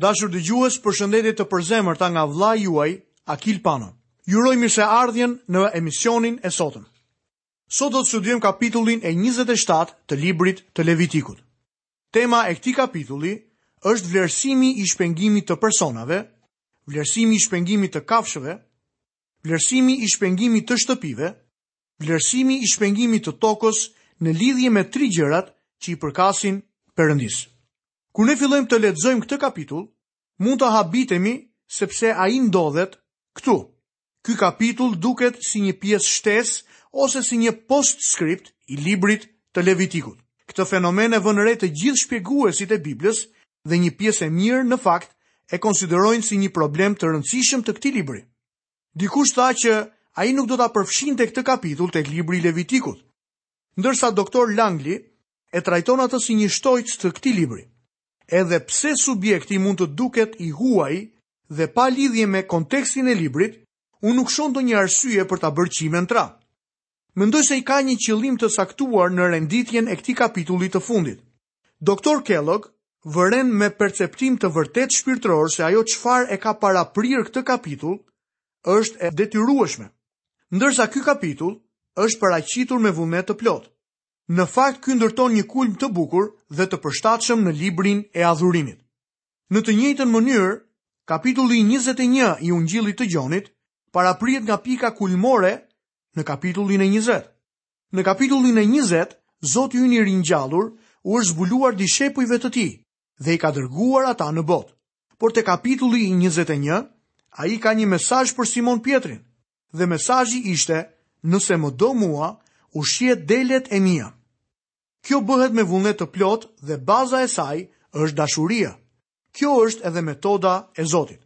Të dashur dëgjues, përshëndetje të përzemërta nga vëllai juaj Akil Pano. Ju uroj mirëseardhjen në emisionin e sotëm. Sot do të studiojmë kapitullin e 27 të librit të Levitikut. Tema e këtij kapitulli është vlerësimi i shpengimit të personave, vlerësimi i shpengimit të kafshëve, vlerësimi i shpengimit të shtëpive, vlerësimi i shpengimit të tokës në lidhje me tri gjërat që i përkasin Perëndisë. Kur ne fillojmë të lexojmë këtë kapitull, mund të habitemi sepse ai ndodhet këtu. Ky kapitull duket si një pjesë shtesë ose si një postscript i librit të Levitikut. Këtë fenomen e vënë re të gjithë shpjeguesit e Biblës dhe një pjesë e mirë në fakt e konsiderojnë si një problem të rëndësishëm të këtij libri. Dikush tha që ai nuk do ta përfshinte këtë kapitull tek libri i Levitikut, ndërsa doktor Langley e trajton atë si një shtojcë të këtij libri. Edhe pse subjekti mund të duket i huaj dhe pa lidhje me kontekstin e librit, unë nuk shoh ndonjë arsye për ta bërë qimen tra. Mendoj se ai ka një qëllim të caktuar në renditjen e këtij kapitulli të fundit. Doktor Kellogg vëren me perceptim të vërtetë shpirtëror se ajo çfarë e ka paraprirë këtë kapitull është e detyrueshme, ndërsa ky kapitull është paraqitur me vullnet të plotë. Në fakt ky ndërton një kulm të bukur dhe të përshtatshëm në librin e adhurimit. Në të njëjtën mënyrë, kapitulli njëzet e një i Ungjillit të Gjonit paraprihet nga pika kulmore në kapitullin e njëzet. Në kapitullin e njëzet, Zoti ynë i ringjallur u është zbuluar dishepujve të tij dhe i ka dërguar ata në botë. Por te kapitulli i njëzet e një, ai ka një mesazh për Simon Pjetrin. dhe mesazhi ishte nëse më do mua, ushqeji delet e mia. Kjo bëhet me vullnet të plotë dhe baza e saj është dashuria. Kjo është edhe metoda e Zotit.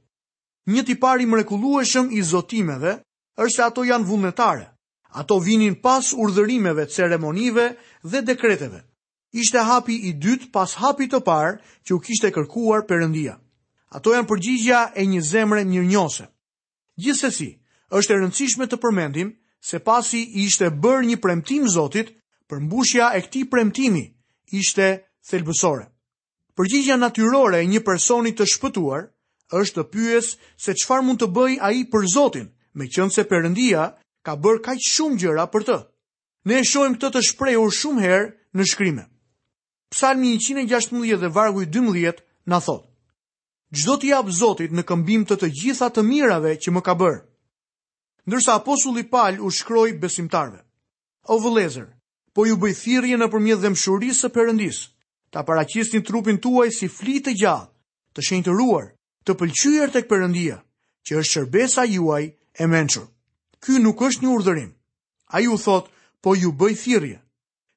Një tipar i mrekullueshëm i zotimeve është se ato janë vullnetare. Ato vinin pas urdhërimeve, ceremonive dhe dekreteve. Ishte hapi i dytë pas hapit të parë që u kishte kërkuar Perëndia. Ato janë përgjigja e një zemre mirënjohëse. Gjithsesi, është e rëndësishme të përmendim se pasi i ishte bërë një premtim Zotit, përmbushja e këtij premtimi ishte thelbësore. Përgjigja natyrore e një personi të shpëtuar është të pyesë se çfarë mund të bëjë ai për Zotin, meqenëse Perëndia ka bërë kaq shumë gjëra për të. Ne e shohim këtë të shprehur shumë herë në shkrime. Psalmi njëqind e gjashtëmbëdhjetë dhe vargu i dymbëdhjetë na thotë: Ç'do t'i jap Zotit në këmbim të të gjitha të mirave që më ka bërë. Ndërsa apostulli Pal u shkroi besimtarëve, O vëllezër, po ju bëj thirrje nëpërmjet dhembshurisë së Perëndisë, ta paraqisni trupin tuaj si fli të gjallë, të shenjtëruar, të pëlqyer tek Perëndia, që është shërbesa juaj e mençur. Ky nuk është një urdhërim. Ai u thotë, po ju bëj thirrje.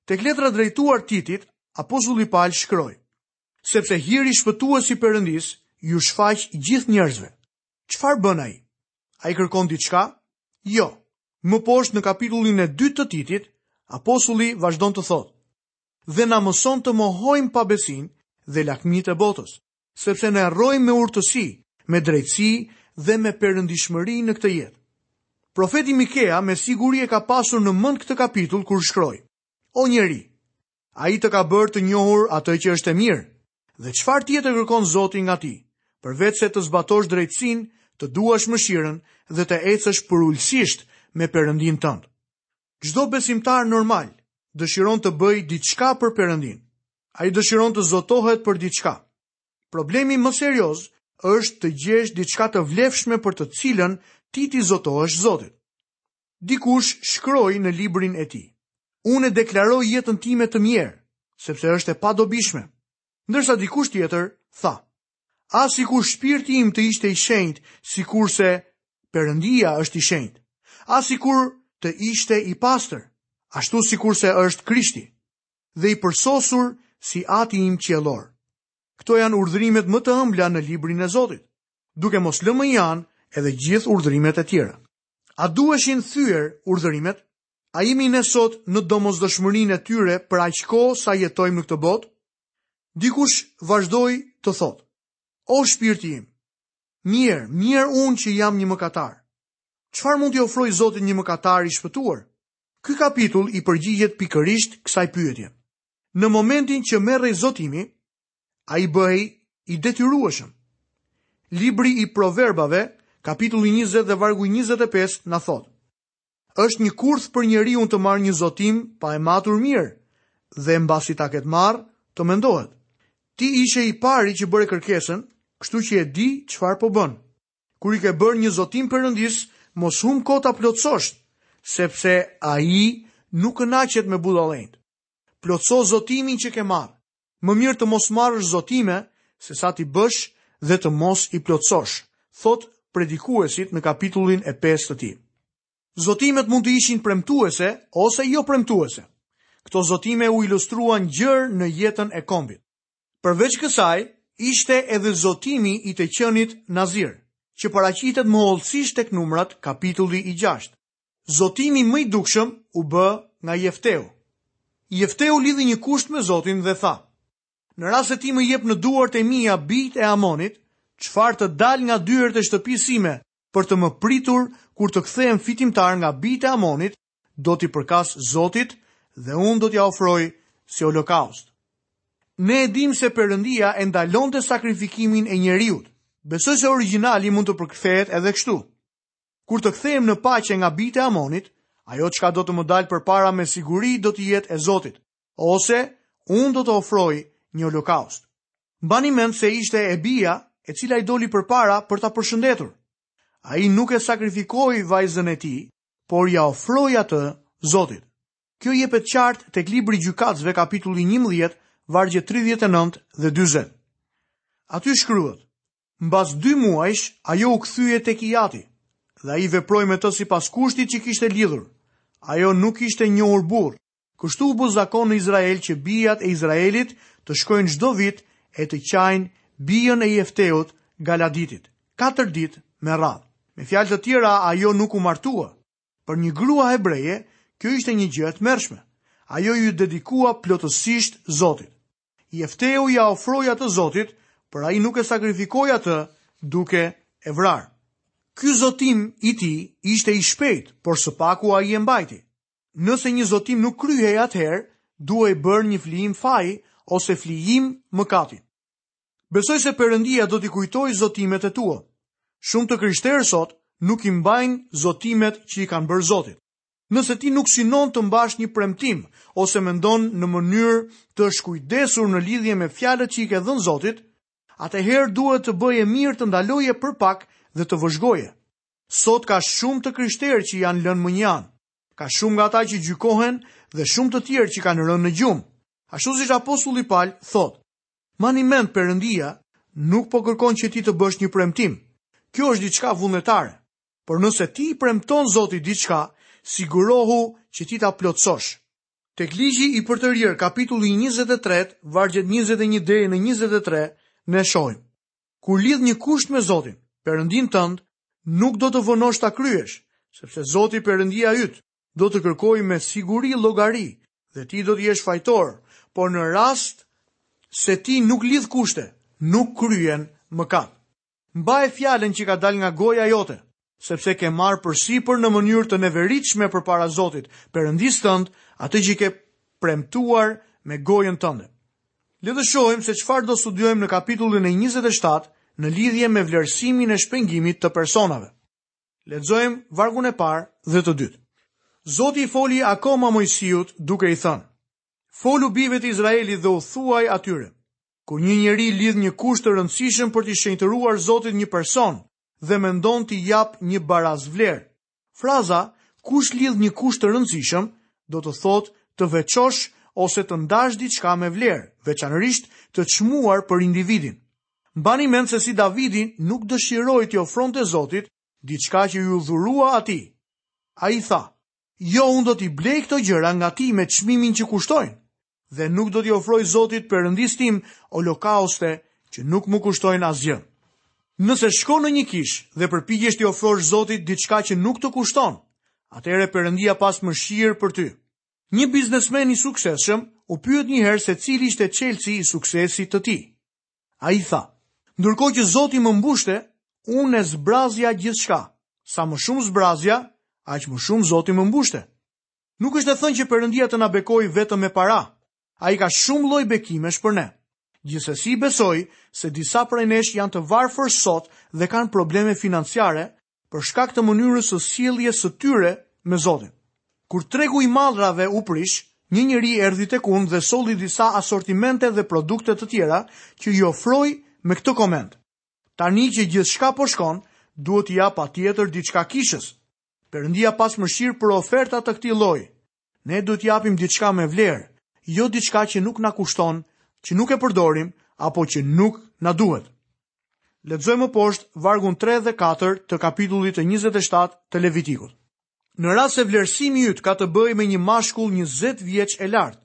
Tek letra drejtuar Titit, apostulli Pal shkroi, Sepse hiri shpëtues i Perëndisë iu shfaq gjithë njerëzve. Çfarë bën ai? Ai kërkon diçka? Jo. Më poshtë në kapitullin e dytë të Titit, apostulli vazhdon të thotë: Dhe na mëson të mohojmë pabesinë dhe lakmitë e botës, sepse ne rrojmë me urtësi, me drejtësi dhe me perëndishmëri në këtë jetë. Profeti Mikea me siguri e ka pasur në mend këtë kapitull kur shkroi: O njeri, Ai të ka bërë të njohur atë që është e mirë. Dhe çfarë tjetër kërkon Zoti nga ti, përveçse të zbatosh drejtësinë, të duash mëshirën dhe të ecësh përulësisht me Perëndinë tënd? Çdo besimtar normal dëshiron të bëjë diçka për Perëndinë. Ai dëshiron të zotohet për diçka. Problemi më serioz është të gjesh diçka të vlefshme për të cilën ti t'i zotohesh Zotit. Dikush shkroi në librin e tij, Unë e deklaroj jetën time të mjerë, sepse është e padobishme. Ndërsa dikush tjetër tha, A sikur shpirti im të ishte i shenjtë, sikurse Perëndia është i shenjtë, a sikur të ishte i pastër, ashtu sikurse është Krishti, dhe i përsosur si Ati im qiellor. Këto janë urdhrimet më të ëmbla në librin e Zotit, duke mos lënë mënjanë edhe gjithë urdhrimet e tjera. A duheshin thyer urdhërimet? A jemi ne sot në domosdoshmërinë e tyre për aq kohë sa jetojmë në këtë botë? Dikush vazhdoi të thotë: O shpirti im, mjerë, mjerë unë që jam një mëkatar. Çfarë mund t'i ofrojë Zotit një mëkatar i shpëtuar? Ky kapitull i përgjigjet pikërisht kësaj pyetje. Në momentin që merrej zotimi, ai bëhej i detyrueshëm. Libri i Proverbave, kapitulli 20 dhe vargu 25, na thotë, është një kurth për njeriun të marrë një zotim pa e matur mirë, dhe mbasi ta ketë marrë, të mendohet. Ti ishe i pari që bëre kërkesën, kështu që e di çfarë po bën. Kur i ke bërë një zotim Perëndisë, mos humb kohë ta plotësosh, sepse ai nuk kënaqet me budallenjtë. Plotëso zotimin që ke marrë. Më mirë të mos marrësh zotime se sa t'i bësh dhe të mos i plotësosh, thotë Predikuesi në kapitullin e pestë të tij. Zotimet mund të ishin premtuese ose jo premtuese. Këto zotime u ilustruan gjërë në jetën e kombit. Përveç kësaj, ishte edhe zotimi i të qënit nazir, që paraqitet më hollësisht tek Numrat, kapitulli i gjashtë. Zotimi më i dukshëm u bë nga Jefteu. Jefteu lidhi një kusht me Zotin dhe tha, Në rast se ti më jep në duart e mia bijtë e Amonit, çfarë të dalë nga dyert e shtëpisë sime për të më pritur kur të kthehem fitimtar nga bijtë e Amonit, do t'i përkasë Zotit dhe unë do t'ja ofroj si holokaust. Ne e dimë se Perëndia e ndalonte sakrifikimin e njeriut. Besoj se origjinali mund të përkthehet edhe kështu. Kur të kthehem në paqe nga bijtë e Amonit, ajo çka do të më dalë përpara me siguri do të jetë e Zotit, ose unë do të ofroj një holokaust. Mbani mend se ishte e bija e cila i doli përpara për ta përshëndetur. Ai nuk e sakrifikoi vajzën e tij, por ja ofroi atë Zotit. Kjo jepet qartë tek libri i Gjykatësve kapitulli 11, vargjet 39 dhe 40. Aty shkruhet: Mbas dy muajsh, ajo u kthye tek i ati dhe ai veproi me të sipas kushtit që kishte lidhur. Ajo nuk kishte njohur burrë. Kështu u bë zakon në Izrael që bijat e Izraelit të shkojnë çdo vit e të qajnë bijën e Jefteut Galaditit, katër ditë me radhë. Me fjalë të tjera, ajo nuk u martua. Për një grua hebreje, kjo ishte një gjë e tmerrshme. Ajo iu dedikua plotësisht Zotit. Jefteu ia ofroi atë Zotit, por ai nuk e sakrifikoi atë duke e vrarë. Ky zotim i tij ishte i shpejt, por së paku ai e mbajti. Nëse një zotim nuk kryhej atëherë duhej bërë një flijim faji ose flijim mëkati. Besoj se Perëndia do t'i kujtojë zotimet e tua. Shumë të krishterë sot nuk i mbajnë zotimet që i kanë bërë Zotit. Nëse ti nuk synon të mbash një premtim ose mendon në mënyrë të shkujdesur në lidhje me fjalët që i ke dhënë Zotit, atëherë duhet të bëje mirë të ndaloje për pak dhe të vëzhgoje. Sot ka shumë të krishterë që janë lënë mënjanë. Ka shumë nga ata që gjykohen dhe shumë të tjerë që kanë rënë në gjumë. Ashtu siç apostulli Pal thotë, "Mbani mend Perëndia nuk po kërkon që ti të bësh një premtim. Kjo është diçka vullnetare. Por nëse ti i premton Zotit diçka, sigurohu që ti ta plotësosh. Tek Ligji i Përtërirë, kapitulli i njëzet e tretë, vargjet njëzet e një deri në njëzet e tre, ne shohim, Kur lidh një kusht me Zotin, Perëndinë tënd, nuk do të vonosh ta kryesh, sepse Zoti Perëndia yt do të kërkojë me siguri llogari dhe ti do të jesh fajtor, por në rast se ti nuk lidh kushte, nuk kryen mëkat. Mbaje fjalën që ka dalë nga goja jote, sepse ke marrë përsipër në mënyrë të neveritshme përpara Zotit, Perëndisë tënd, atë që ke premtuar me gojën tënde. Le të shohim se çfarë do studiojmë në kapitullin e 27 në lidhje me vlerësimin e shpengimit të personave. Lexojmë vargun e parë dhe të dytë. Zoti i foli akoma Mojsiut duke i thënë: Folu bijve të Izraelit dhe u thuaj atyre: Kur një njeri lidh një kusht të rëndësishëm për t'i shenjtëruar Zotit një person dhe mendon t'i japë një barazvlerë. Fraza Kush lidh një kusht të rëndësishëm do të thotë të veçosh ose të ndash diçka me vlerë, veçanërisht të çmuar për individin. Mbani mend se si Davidi nuk dëshiroi t'i ofronte Zotit diçka që iu dhurua atij. Ai tha, Jo unë do t'i blej këto gjëra nga ti me çmimin që kushtojnë dhe nuk do t'i ofroj Zotit Perëndisë tim holokauste që nuk më kushtojnë asgjë. Nëse shkon në një kishë dhe përpiqesh t'i ofrosh Zotit diçka që nuk të kushton, atëherë Perëndia pastë mëshirë për ty. Një biznesmen i suksesshëm u pyet një herë se cili ishte çelësi i suksesit të tij. Ai tha, Ndërkohë që Zoti më mbushte, unë e zbrazja gjithçka. Sa më shumë zbrazja, aq më shumë Zoti më mbushte. Nuk është e thënë që Perëndia të na bekojë vetëm me para. Ai ka shumë lloj bekimesh për ne. Gjithsesi besoj se disa prej nesh janë të varfër sot dhe kanë probleme financiare për shkak të mënyrës së sjelljes së tyre me Zotin. Kur tregu i mallrave u prish, një njeri erdhi tek unë dhe solli disa asortimente dhe produkte të tjera që i ofroi me këtë koment, Tani që gjithçka po shkon, duhet t'i jap patjetër diçka kishës. Perëndia pastë mëshirë për oferta të këtij lloji. Ne duhet të japim diçka me vlerë, jo diçka që nuk na kushton, që nuk e përdorim apo që nuk na duhet. Lexojmë poshtë vargun 3 dhe 4 të kapitullit të 27 të Levitikut. Në rast se vlerësimi yt ka të bëjë me një mashkull 20 vjeç e lart,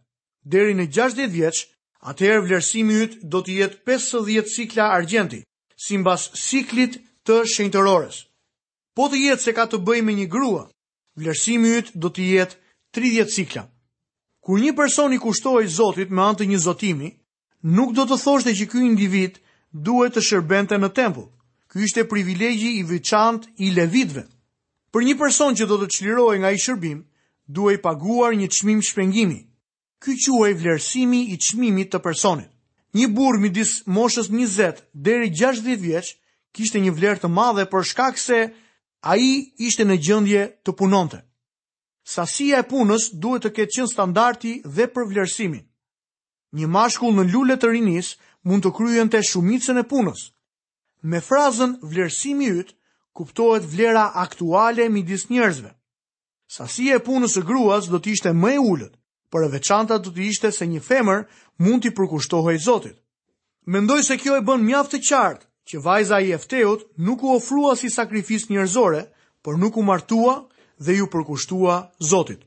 deri në 60 vjeç, atëherë vlerësimi yt do të jetë 50 sikla argjenti, simbas siklit të shenjtërores. Po të jetë se ka të bëjë me një grua, Vlerësimi yt do të jetë 30 sikla. Kur një person i kushtohej Zotit me anë të një zotimi, nuk do të thoshte që ky individ duhet të shërbente në tempull. Ky ishte privilegji i veçantë i levitëve. Për një person që do të çlirohej nga ai shërbim, duhej paguar një çmim shpengimi. Ky quhej vlerësimi i çmimit të personit. Një burrë midis moshës njëzet deri gjashtëdhjetë vjeç kishte një vlerë të madhe për shkak se ai ishte në gjendje të punonte. Sasia e punës duhet të ketë qenë standardi dhe për vlerësimin. Një mashkull në lule të rinisë mund të kryente shumicën e punës. Me frazën vlerësimi yt kuptohet vlera aktuale midis njerëzve. Sasia e punës së gruas do të ishte më e ulët, por e veçanta do të ishte se një femër mund t'i përkushtohej Zotit. Mendoj se kjo e bën mjaft të qartë që vajza e Jefteut nuk u ofrua si sakrificë njerëzore, por nuk u martua dhe iu përkushtua Zotit.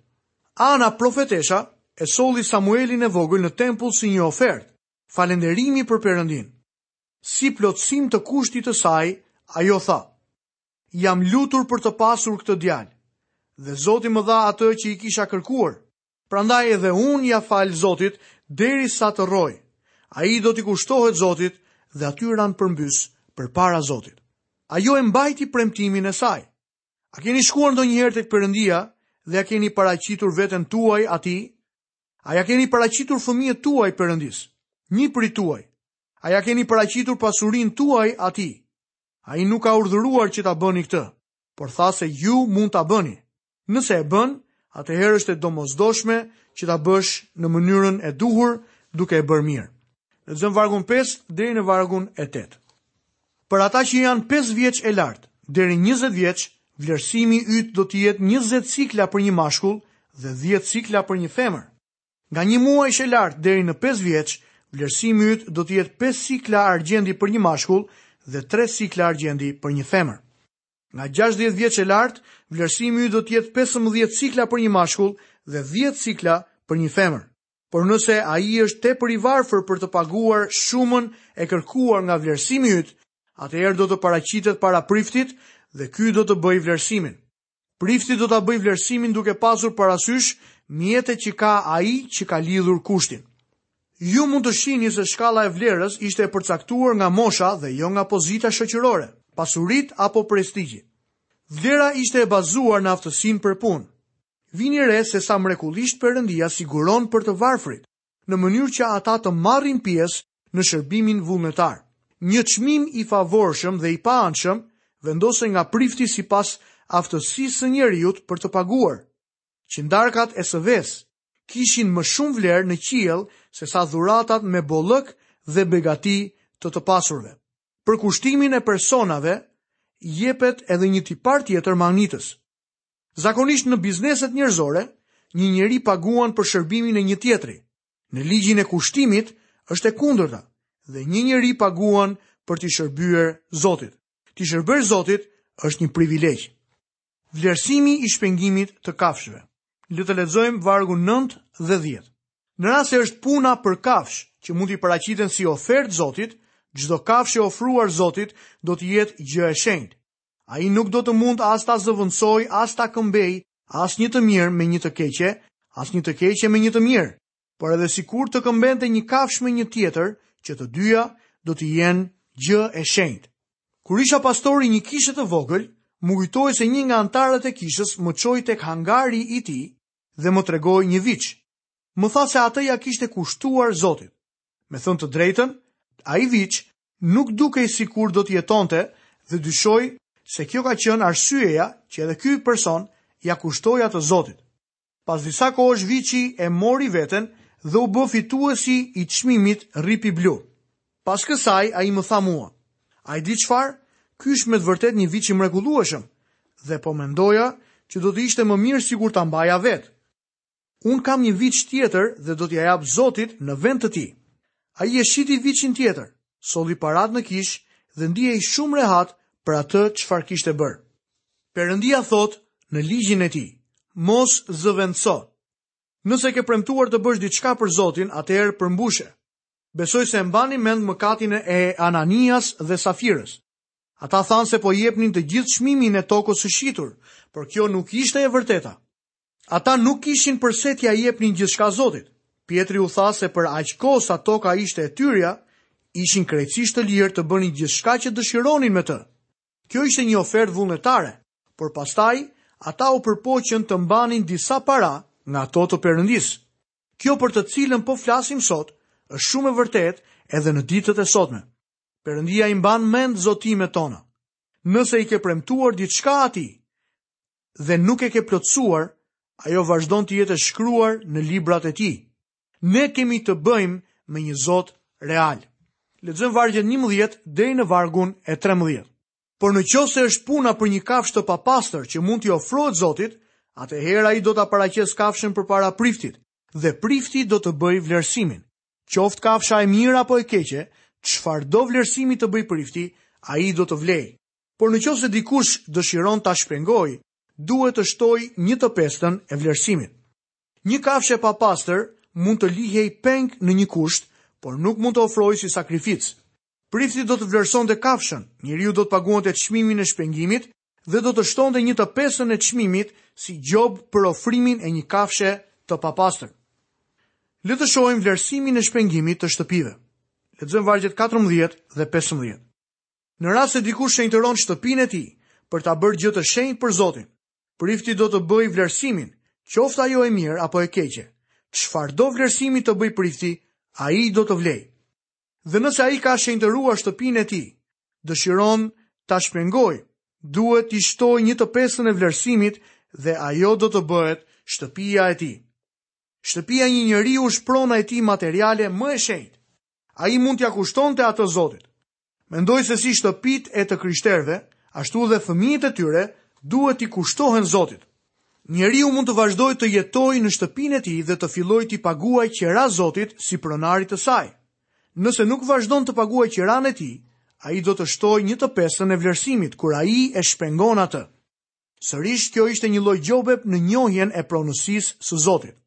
Ana profetesha e solli Samuelin e vogël në tempull si një ofertë falënderimi për Perëndinë. Si plotësim të kushtit të saj, ajo tha: Jam lutur për të pasur këtë djalë. Dhe Zoti më dha atë që i kisha kërkuar. Prandaj edhe unë ia fal Zotit derisa të rrojë. Ai do t'i kushtohet Zotit dhe aty ranë përmbys përpara Zotit. Ajo e mbajti premtimin e saj. A keni shkuar ndonjëherë tek Perëndia dhe a keni paraqitur veten tuaj atij? A ia keni paraqitur fëmijët tuaj Perëndisë? Nipërit tuaj? A ia keni paraqitur pasurinë tuaj atij? Ai nuk ka urdhëruar që ta bëni këtë, por tha se ju mund ta bëni. Nëse e bën, atëherë është e domosdoshme që ta bësh në mënyrën e duhur duke e bërë mirë. Lexojmë vargun 5 deri në vargun e 8. Për ata që janë 5 vjeç e lart deri 20 vjeç, vlerësimi yt do të jetë 20 sikla për një mashkull dhe 10 sikla për një femër. Nga një muajsh e lart deri në pesë vjeç, vlerësimi yt do të jetë pesë sikla argjendi për një mashkull dhe tre sikla argjendi për një femër. Nga gjashtëdhjetë vjeç e lart, vlerësimi yt do të jetë pesëmbëdhjetë sikla për një mashkull dhe dhjetë sikla për një femër. Por nëse ai është tepër i varfër për të paguar shumën e kërkuar nga vlerësimi yt, atëherë do të paraqitet para priftit dhe ky do të bëjë vlerësimin. Prifti do ta bëjë vlerësimin duke pasur parasysh mjetet që ka ai që ka lidhur kushtin. Ju mund të shihni se shkalla e vlerës ishte e përcaktuar nga mosha dhe jo nga pozita shoqërore, pasuritë apo prestigji. Vlera ishte e bazuar në aftësinë për punë. Vini re se sa mrekullisht Perëndia siguron për të varfrit, në mënyrë që ata të marrin pjesë në shërbimin vullnetar. Një çmim i favorshëm dhe i paanshëm vendosej nga prifti sipas aftësisë së njeriut për të paguar. Qindarkat e së vesë kishin më shumë vlerë në qiell sesa dhuratat me bollëk dhe begati të të pasurve. Për kushtimin e personave jepet edhe një tipar tjetër magnitës. Zakonisht në bizneset njerëzore, një njeri paguan për shërbimin e një tjetri. Në ligjin e kushtimit është e kundërta dhe një njeri paguan për t'i shërbyer Zotit. T'i shërbesh Zotit është një privilegj. Vlerësimi i shpengimit të kafshëve. Le të lexojmë vargun 9 dhe 10. Në rast se është puna për kafshë që mund t'i paraqiten si ofertë Zotit, çdo kafshë e ofruar Zotit do të jetë gjë e shenjtë. Ai nuk do të mund as ta zëvendësojë, as ta këmbejë, as një të mirë me një të keqe, as një të keqe me një të mirë, por edhe sikur të këmbente një kafshë me një tjetër, që të dyja do të jenë gjë e shenjtë. Kur isha pastor i një kishe të vogël, më kujtohet se një nga anëtarët e kishës më çoi tek hangari i tij dhe më tregoi një viç. Më tha se atë ia kishte kushtuar Zotit. Me thënë të drejtën, ai viç nuk dukej sikur do të jetonte dhe dyshoj se kjo ka qenë arsyeja që edhe ky person ia kushtoi atë Zotit. Pas disa kohësh viçi e mori veten dhe u bë fituesi i çmimit Rripi Blu. Pas kësaj ai më tha mua, A e di çfarë? Ky është me të vërtetë një viç i mrekullueshëm dhe po mendoja që do të ishte më mirë sikur ta mbaja vetë. Unë kam një viç tjetër dhe do t'ia jap Zotit në vend të tij. Ai e shiti viçin tjetër, solli paratë në kishë dhe ndihej shumë rehat për atë çfarë kishte bërë. Perëndia thotë në ligjin e tij, Mos zëvendëso. Nëse ke premtuar të bësh diçka për Zotin, atëherë përmbushe. Besoj se e mbani mend mëkatin e Ananias dhe Safirës. Ata thanë se po jepnin të gjithë çmimin e tokës së shitur, por kjo nuk ishte e vërteta. Ata nuk kishin përse t'ia jepnin gjithçka Zotit. Pjetri u tha se për aq kohë sa toka ishte e tyrja, ishin krejtësisht të lirë të bënin gjithçka që dëshironin me të. Kjo ishte një ofertë vullnetare, por pastaj ata u përpoqën të mbanin disa para nga ato të Perëndisë. Kjo për të cilën po flasim sot është shumë e vërtetë edhe në ditët e sotme. Perëndia i mban mend zotimet tona. Nëse i ke premtuar diçka atij, dhe nuk e ke plotësuar, ajo vazhdon të jetë e shkruar në librat e tij. Ne kemi të bëjmë me një Zot real. Lexojmë vargjet 11 deri në vargun e 13. Por në qoftë se është puna për një kafshë të papastër që mund t'i ofrohet Zotit, atëherë ai do ta paraqesë kafshën përpara priftit dhe prifti do të bëjë vlerësimin. Qoftë kafsha e mirë apo e keqe, çfarëdo vlerësimi të bëjë prifti, ai do të vlejë. Por në qoftë se dikush dëshiron ta shpengojë, duhet të shtojë një të pestën e vlerësimit. Një kafshë e papastër mund të lihej peng në një kusht, por nuk mund të ofrohej si sakrificë. Prifti do të vlerësonte kafshën, njeriu do të paguante çmimin e shpengimit dhe do të shtonte një të pestën e çmimit si gjobë për ofrimin e një kafshe të papastër. Le të shohim vlerësimin e shpengimit të shtëpive. Lexojmë vargjet katërmbëdhjetë dhe pesëmbëdhjetë. Në rast se dikush shenjtëron shtëpinë e tij për ta bërë gjë të shenjtë për Zotin, prifti do të bëjë vlerësimin, qoftë ajo e mirë apo e keqe. Çfarëdo vlerësimi të bëjë prifti, ai do të vlejë. Dhe nëse ai ka shenjtëruar shtëpinë e tij, dëshiron ta shpengojë, duhet t'i shtojë një të pestën e vlerësimit dhe ajo do të bëhet shtëpia e tij. Shtëpia e një njeriu është prona e tij materiale më e shenjtë. Ai mund t'ia kushtonte atë Zotit, Mendoj se si shtëpitë e të krishterëve, ashtu dhe fëmijët e tyre duhet t'i kushtohen Zotit. Njeriu mund të vazhdojë të jetojë në shtëpinë e tij dhe të fillojë t'i paguajë qera Zotit si pronarit të saj. Nëse nuk vazhdon të paguajë qeranë e tij, ai do të shtojë një të pestën e vlerësimit kur ai e shpengon atë. Sërish kjo ishte një lloj gjobe në njohjen e pronësisë së Zotit.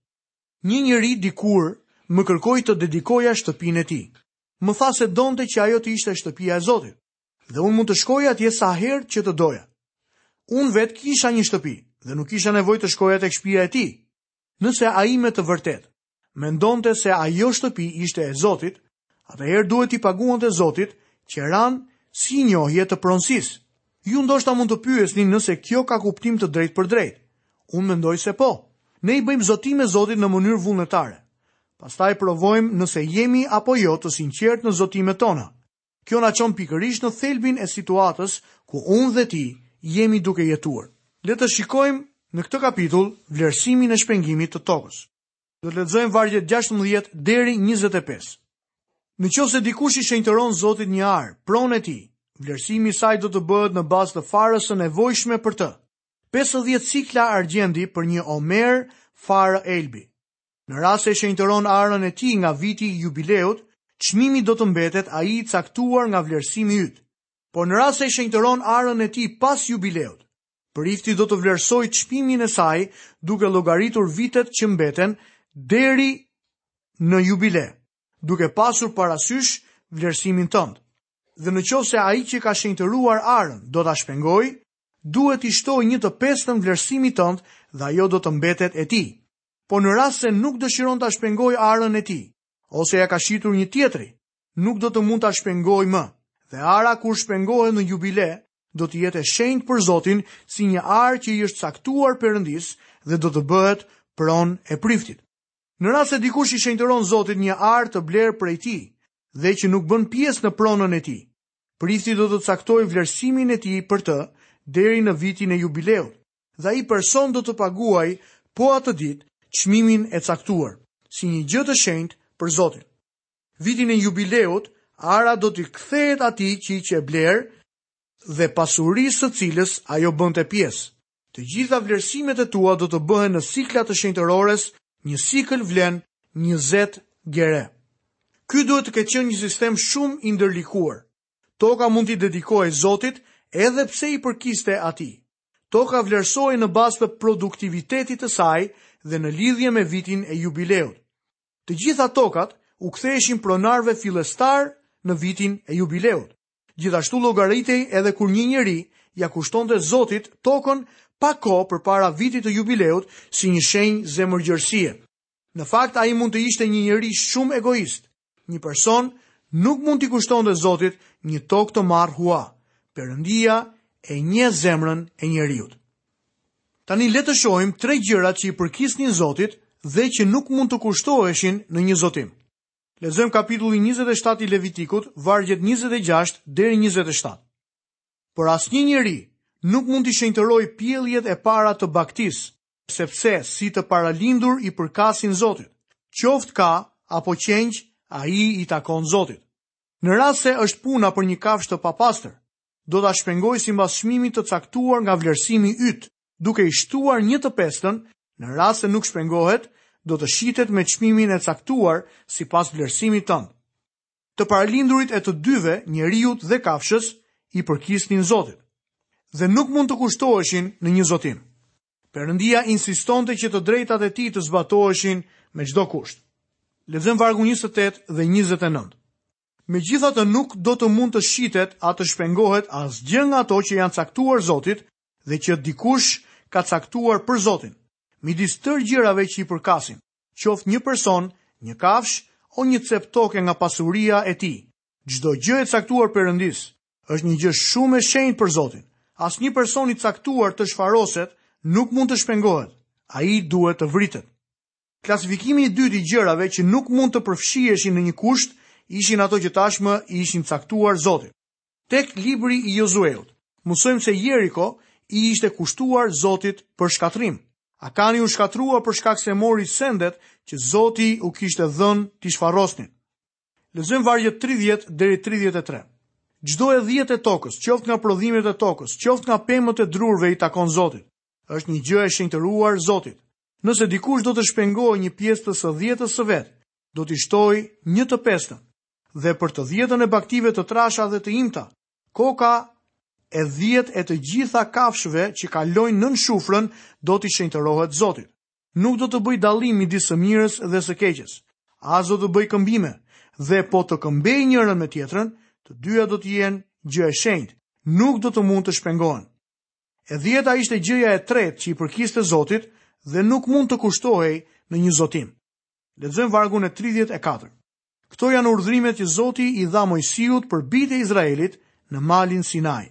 Një njeri dikur më kërkoi të dedikoja shtëpinë e tij. Më tha se donte që ajo të ishte shtëpia e Zotit dhe unë mund të shkoja atje sa herë që të doja. Unë vetë kisha një shtëpi dhe nuk kisha nevojë të shkoja tek shtëpia e tij. Nëse ai me të vërtetë mendonte se ajo shtëpi ishte e Zotit, Atëherë duhet t'i paguante Zotit qeranë si njohje të pronësisë. Ju ndoshta mund të pyesni nëse kjo ka kuptim të drejtpërdrejtë. Unë mendoj se po. Ne i bëjmë zotime Zotit në mënyrë vullnetare. Pastaj provojmë nëse jemi apo jo të sinqertë në zotimet tona. Kjo na çon pikërisht në thelbin e situatës ku unë dhe ti jemi duke jetuar. Le të shikojmë në këtë kapitull vlerësimin e shpengimit të tokës. Do të lexojmë vargjet 16 deri 25. Në qoftë se dikush i shenjtëron Zotit një arë, pronë e tij, vlerësimi i saj do të bëhet në bazë të farës së nevojshme për të. 50 sikla argjendi për një omer farë elbi. Në rast se e shenjtëron arën e tij nga viti i jubileut, çmimi do të mbetet ai i caktuar nga vlerësimi yt. Por në rast se e shenjtëron arën e tij pas jubileut, Prifti do të vlerësojë çmimin e saj duke llogaritur vitet që mbeten deri në jubile, duke pasur parasysh vlerësimin tënd. Dhe në qoftë se ai që ka shenjtëruar arën do ta shpengojë, duhet t'i shtojë një të pestën vlerësimit tënd dhe ajo do të mbetet e tij. Por në rast se nuk dëshiron ta shpengojë arën e tij, ose ia ka shitur një tjetri, nuk do të mund ta shpengojë më, dhe ara kur shpengohet në jubile do të jetë e shenjtë për Zotin si një arë që i është caktuar Perëndisë dhe do të bëhet pronë e priftit. Në rast se dikush i shenjtëron Zotit një arë të blerë prej tij dhe që nuk bën pjesë në pronën e tij, prifti do të caktojë vlerësimin e tij për të deri në vitin e jubileut dhe ai person do të paguajë po atë ditë çmimin e caktuar si një gjë të shenjtë për Zotin. Vitin e jubileut, ara do t'i kthehet atij që i qe blerë dhe pasurisë së cilës ajo bënte pjesë. Të gjitha vlerësimet e tua do të bëhen në sikla të shenjtërores, një sikël vlen njëzet gere. Ky duhet të ketë qenë një sistem shumë i ndërlikuar. Toka mund t'i dedikohej Zotit edhe pse i përkiste atij. Toka vlerësohej në bazë të produktivitetit të saj dhe në lidhje me vitin e jubileut. Të gjitha tokat u ktheheshin pronarëve fillestarë në vitin e jubileut. Gjithashtu llogaritej edhe kur një njeri ia kushtonte Zotit tokën pak kohë përpara vitit të jubileut si një shenjë zemërgjerësie. Në fakt ai mund të ishte një njeri shumë egoist. Një person nuk mund t'i kushtonte Zotit një tokë të marrë hua. Perëndia e njeh zemrën e njeriut. Tani le të shohim tre gjërat që i përkisnin Zotit dhe që nuk mund të kushtoheshin në një zotim. Lexojmë kapitulli njëzet e shtatë i Levitikut, vargjet njëzet e gjashtë deri njëzet e shtatë. Por asnjë njeri nuk mund t'i shenjtërojë pjelljet e para të bagëtisë, sepse si të paralindur i përkasin Zotit. Qoftë ka apo qengj, ai i takon Zotit. Në rast se është puna për një kafshë të papastër, Do ta shpengojë simbas çmimit të caktuar nga vlerësimi yt, duke i shtuar një të pestën, në rast se nuk shpengohet, do të shitet me çmimin e caktuar sipas vlerësimit tënd. Të paralindurit e të dyve, njeriut dhe kafshës, i përkisnin Zotit. Dhe nuk mund të kushtoheshin në një zotim. Perëndia insistonte që të drejtat e tij të zbatoheshin me çdo kusht. Lexojmë vargu 28 dhe 29. Megjithatë nuk do të mund të shitet a të shpengohet asgjë nga ato që janë caktuar Zotit dhe që dikush ka caktuar për Zotin, midis tërë gjërave që i përkasin, qoftë një person, një kafshë, o një copë toke nga pasuria e tij, çdo gjë e caktuar Perëndisë, është një gjë shumë e shenjtë për Zotin. Asnjë person i caktuar të shfaroset nuk mund të shpengohet, ai duhet të vritet. Klasifikimi i dytë i gjërave që nuk mund të përfshiheshin në një kusht ishin ato që tashmë i ishin caktuar Zotit. Tek libri i Jozueut, mësojmë se Jeriko i ishte kushtuar Zotit për shkatërrim. Akani u shkatërrua për shkak se mori sendet që Zoti u kishte thënë t'i shfarrosnin. Lexojmë vargjet 30 deri 33. Çdo e dhjetë e tokës, qoftë nga prodhimet e tokës, qoftë nga pemët e drurëve i takon Zotit. Është një gjë e shenjtëruar Zotit. Nëse dikush do të shpengojë një pjesë të së dhjetës së vet, do t'i shtojë një të pestën, dhe për të dhjetën e bagëtive të trasha dhe të imta, koka e dhjetë e të gjitha kafshëve që kalojnë nën shufrën do t'i shenjtërohet Zotit. Nuk do të bëjë dallim midis së mirës dhe së keqes, as do të bëjë këmbime, dhe po të këmbejë njërën me tjetrën, të dyja do të jenë gjë e shenjtë, nuk do të mund të shpengohen. E dhjeta ishte gjëja e tretë që i përkiste Zotit dhe nuk mund të kushtohej në një zotim. Lexojmë vargun e 34. Këto janë urdhrimet që Zoti i dha Moisiut për bijtë e Izraelit në malin Sinai.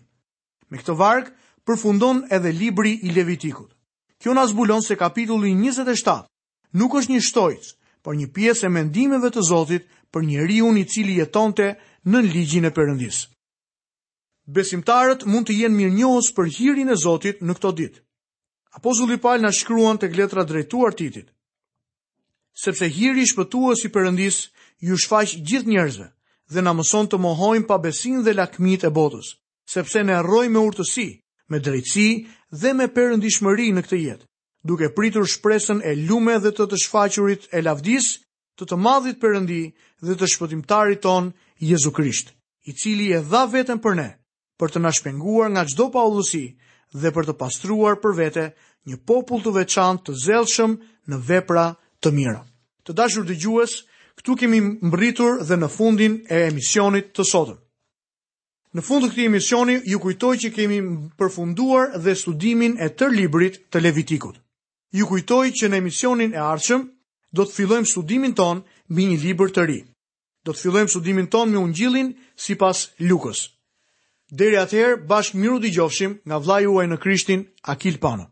Me këtë varg përfundon edhe libri i Levitikut. Kjo na zbulon se kapitulli 27 nuk është një shtojcë, por një pjesë e mendimeve të Zotit për njeriun i cili jetonte nën ligjin e Perëndisë. Besimtarët mund të jenë mirënjohës për hirin e Zotit në këto ditë. Apostulli Pal na shkruan tek letra drejtuar Titit, sepse hiri shpëtues i Perëndisë iu shfaq gjithë njerëzve dhe na mëson të mohojmë pabesinë dhe lakmitë e botës, sepse ne rrojmë me urtësi, me drejtësi dhe me perëndishmëri në këtë jetë, duke pritur shpresën e lume dhe të të shfaqurit e lavdisë të të madhit Perëndi dhe të Shpëtimtarit tonë Jezu Krisht, i cili e dha veten për ne, për të na shpenguar nga çdo paudhësi dhe për të pastruar për vete një popull të veçantë të zellshëm në vepra të mira. Të dashur dëgjues, këtu kemi mbërritur dhe në fundin e emisionit të sotëm. Në fund të këtij emisioni ju kujtoj që kemi përfunduar dhe studimin e tërë librit të Levitikut. Ju kujtoj që në emisionin e ardhshëm do të fillojmë studimin tonë mbi një libër të ri. Do të fillojmë studimin tonë me Ungjillin sipas Lukës. Deri atëherë, bashkë mirudëgjofshim nga vëllai juaj në Krishtin Akil Pano.